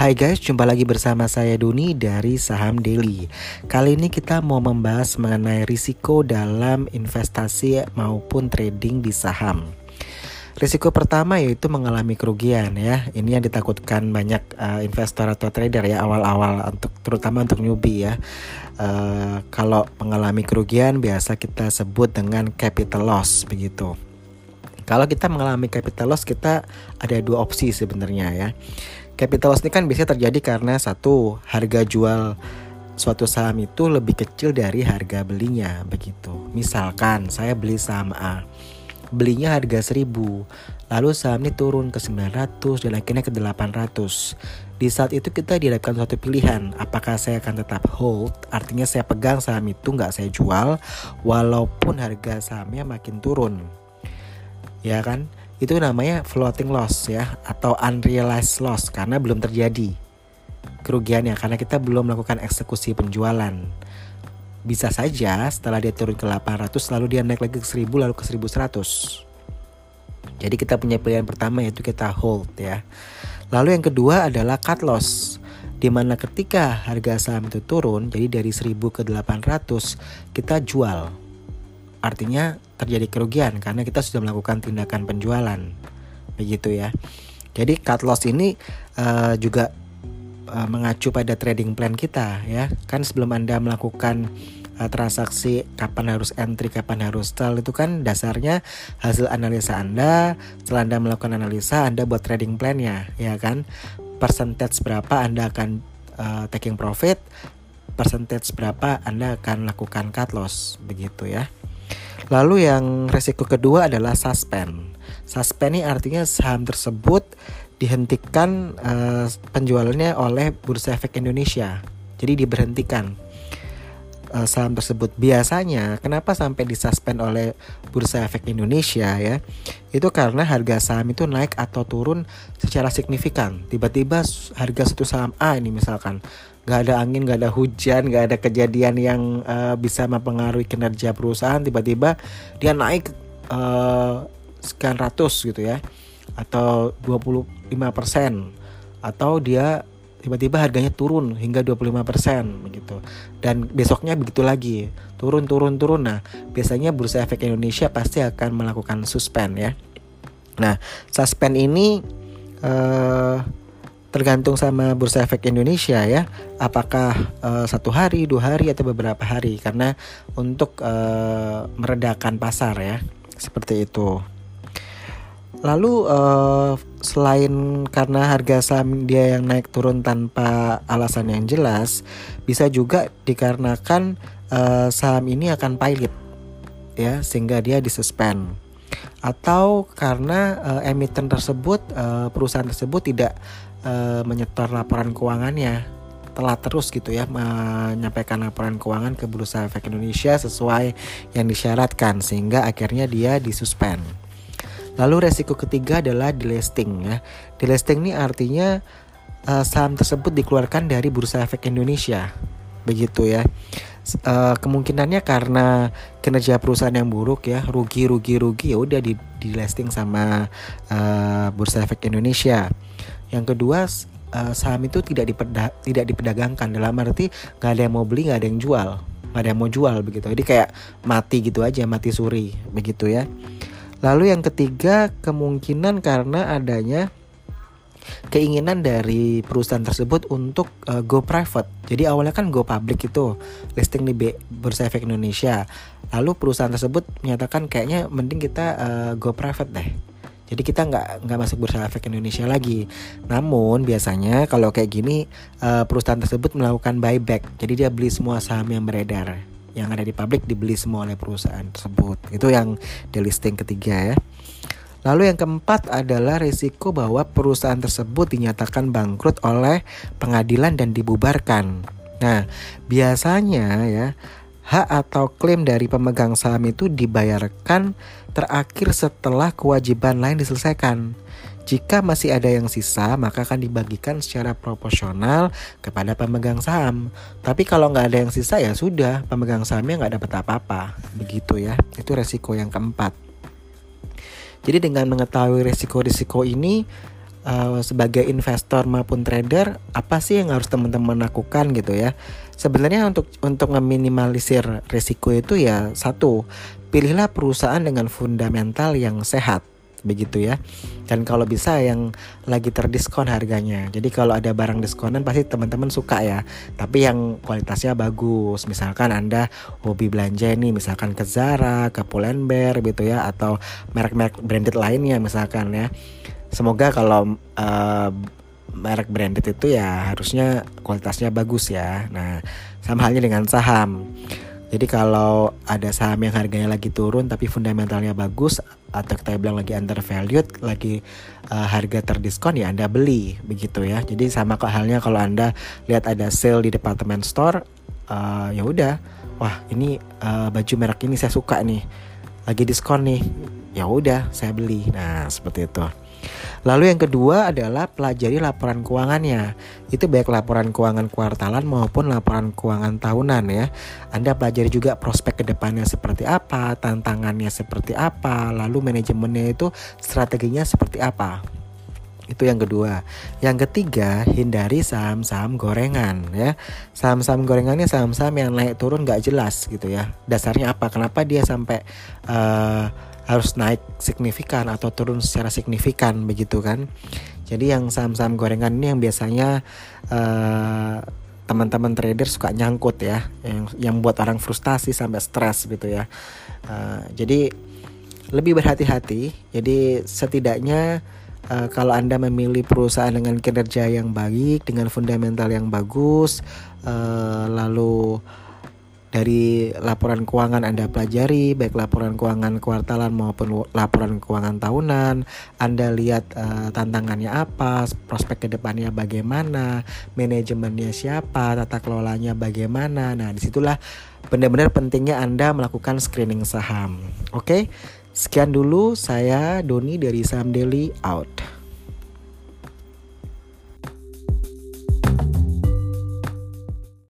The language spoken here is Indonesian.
Hai guys, jumpa lagi bersama saya Doni dari Saham Daily. Kali ini kita mau membahas mengenai risiko dalam investasi maupun trading di saham. Risiko pertama yaitu mengalami kerugian ya. Ini yang ditakutkan banyak uh, investor atau trader ya awal-awal untuk terutama untuk newbie ya. Uh, kalau mengalami kerugian biasa kita sebut dengan capital loss begitu. Kalau kita mengalami capital loss kita ada dua opsi sebenarnya ya Capital loss ini kan biasanya terjadi karena satu harga jual suatu saham itu lebih kecil dari harga belinya begitu. Misalkan saya beli saham A, belinya harga 1000, lalu saham ini turun ke 900 dan akhirnya ke 800. Di saat itu kita dihadapkan suatu pilihan, apakah saya akan tetap hold, artinya saya pegang saham itu nggak saya jual, walaupun harga sahamnya makin turun. Ya kan? Itu namanya floating loss ya atau unrealized loss karena belum terjadi kerugiannya karena kita belum melakukan eksekusi penjualan. Bisa saja setelah dia turun ke 800 lalu dia naik lagi ke 1000 lalu ke 1100. Jadi kita punya pilihan pertama yaitu kita hold ya. Lalu yang kedua adalah cut loss di mana ketika harga saham itu turun jadi dari 1000 ke 800 kita jual artinya terjadi kerugian karena kita sudah melakukan tindakan penjualan. Begitu ya. Jadi cut loss ini uh, juga uh, mengacu pada trading plan kita ya. Kan sebelum anda melakukan uh, transaksi kapan harus entry kapan harus sell itu kan dasarnya hasil analisa anda. Setelah anda melakukan analisa anda buat trading plannya ya kan? Percentage berapa anda akan uh, taking profit? Percentage berapa anda akan lakukan cut loss? Begitu ya Lalu yang resiko kedua adalah suspend. Suspend ini artinya saham tersebut dihentikan uh, penjualannya oleh Bursa Efek Indonesia. Jadi diberhentikan uh, saham tersebut. Biasanya kenapa sampai disuspend oleh Bursa Efek Indonesia ya? Itu karena harga saham itu naik atau turun secara signifikan. Tiba-tiba harga satu saham A ini misalkan nggak ada angin, nggak ada hujan, nggak ada kejadian yang uh, bisa mempengaruhi kinerja perusahaan, tiba-tiba dia naik uh, sekian ratus gitu ya, atau 25 persen, atau dia tiba-tiba harganya turun hingga 25% begitu. Dan besoknya begitu lagi, turun turun turun. Nah, biasanya Bursa Efek Indonesia pasti akan melakukan suspend ya. Nah, suspend ini uh, tergantung sama Bursa Efek Indonesia ya. Apakah uh, satu hari dua hari atau beberapa hari. Karena untuk uh, meredakan pasar ya seperti itu. Lalu uh, selain karena harga saham dia yang naik turun tanpa alasan yang jelas bisa juga dikarenakan uh, saham ini akan pilot ya sehingga dia disuspend. Atau karena uh, emiten tersebut uh, perusahaan tersebut tidak uh, menyetor laporan keuangannya telah terus gitu ya menyampaikan laporan keuangan ke Bursa Efek Indonesia sesuai yang disyaratkan sehingga akhirnya dia disuspend. Lalu resiko ketiga adalah delisting ya. Delisting ini artinya uh, saham tersebut dikeluarkan dari Bursa Efek Indonesia. Begitu ya uh, kemungkinannya karena kinerja perusahaan yang buruk ya rugi rugi rugi ya udah di, di listing sama uh, bursa efek Indonesia yang kedua uh, saham itu tidak diperda tidak diperdagangkan dalam arti nggak ada yang mau beli nggak ada yang jual nggak ada yang mau jual begitu jadi kayak mati gitu aja mati suri begitu ya lalu yang ketiga kemungkinan karena adanya keinginan dari perusahaan tersebut untuk uh, go private. Jadi awalnya kan go public itu listing di Bursa Efek Indonesia. Lalu perusahaan tersebut menyatakan kayaknya mending kita uh, go private deh. Jadi kita nggak nggak masuk bursa efek Indonesia lagi. Namun biasanya kalau kayak gini uh, perusahaan tersebut melakukan buyback. Jadi dia beli semua saham yang beredar yang ada di publik dibeli semua oleh perusahaan tersebut. Itu yang di listing ketiga ya. Lalu yang keempat adalah risiko bahwa perusahaan tersebut dinyatakan bangkrut oleh pengadilan dan dibubarkan. Nah, biasanya ya hak atau klaim dari pemegang saham itu dibayarkan terakhir setelah kewajiban lain diselesaikan. Jika masih ada yang sisa, maka akan dibagikan secara proporsional kepada pemegang saham. Tapi kalau nggak ada yang sisa ya sudah, pemegang sahamnya nggak dapat apa-apa. Begitu ya, itu resiko yang keempat. Jadi dengan mengetahui risiko-risiko ini uh, sebagai investor maupun trader apa sih yang harus teman-teman lakukan gitu ya sebenarnya untuk untuk meminimalisir risiko itu ya satu pilihlah perusahaan dengan fundamental yang sehat begitu ya. Dan kalau bisa yang lagi terdiskon harganya. Jadi kalau ada barang diskonan pasti teman-teman suka ya. Tapi yang kualitasnya bagus. Misalkan anda hobi belanja ini misalkan ke Zara ke Pull&Bear gitu ya atau merek-merek branded lainnya misalkan ya. Semoga kalau uh, merek branded itu ya harusnya kualitasnya bagus ya. Nah, sama halnya dengan saham. Jadi kalau ada saham yang harganya lagi turun tapi fundamentalnya bagus atau kita bilang lagi undervalued, lagi uh, harga terdiskon ya Anda beli begitu ya. Jadi sama kok halnya kalau Anda lihat ada sale di department store, uh, ya udah, wah ini uh, baju merek ini saya suka nih, lagi diskon nih, ya udah saya beli. Nah seperti itu. Lalu yang kedua adalah pelajari laporan keuangannya. Itu baik laporan keuangan kuartalan maupun laporan keuangan tahunan ya. Anda pelajari juga prospek ke depannya seperti apa, tantangannya seperti apa, lalu manajemennya itu strateginya seperti apa itu yang kedua. Yang ketiga, hindari saham-saham gorengan ya. Saham-saham gorengannya saham-saham yang naik turun gak jelas gitu ya. Dasarnya apa? Kenapa dia sampai uh, harus naik signifikan atau turun secara signifikan begitu kan. Jadi yang saham-saham gorengan ini yang biasanya uh, teman-teman trader suka nyangkut ya, yang yang buat orang frustasi sampai stres gitu ya. Uh, jadi lebih berhati-hati. Jadi setidaknya uh, kalau Anda memilih perusahaan dengan kinerja yang baik, dengan fundamental yang bagus, uh, lalu dari laporan keuangan Anda pelajari, baik laporan keuangan kuartalan maupun laporan keuangan tahunan. Anda lihat uh, tantangannya apa, prospek ke depannya bagaimana, manajemennya siapa, tata kelolanya bagaimana. Nah, di situlah benar-benar pentingnya Anda melakukan screening saham. Oke, sekian dulu saya Doni dari Saham Daily out.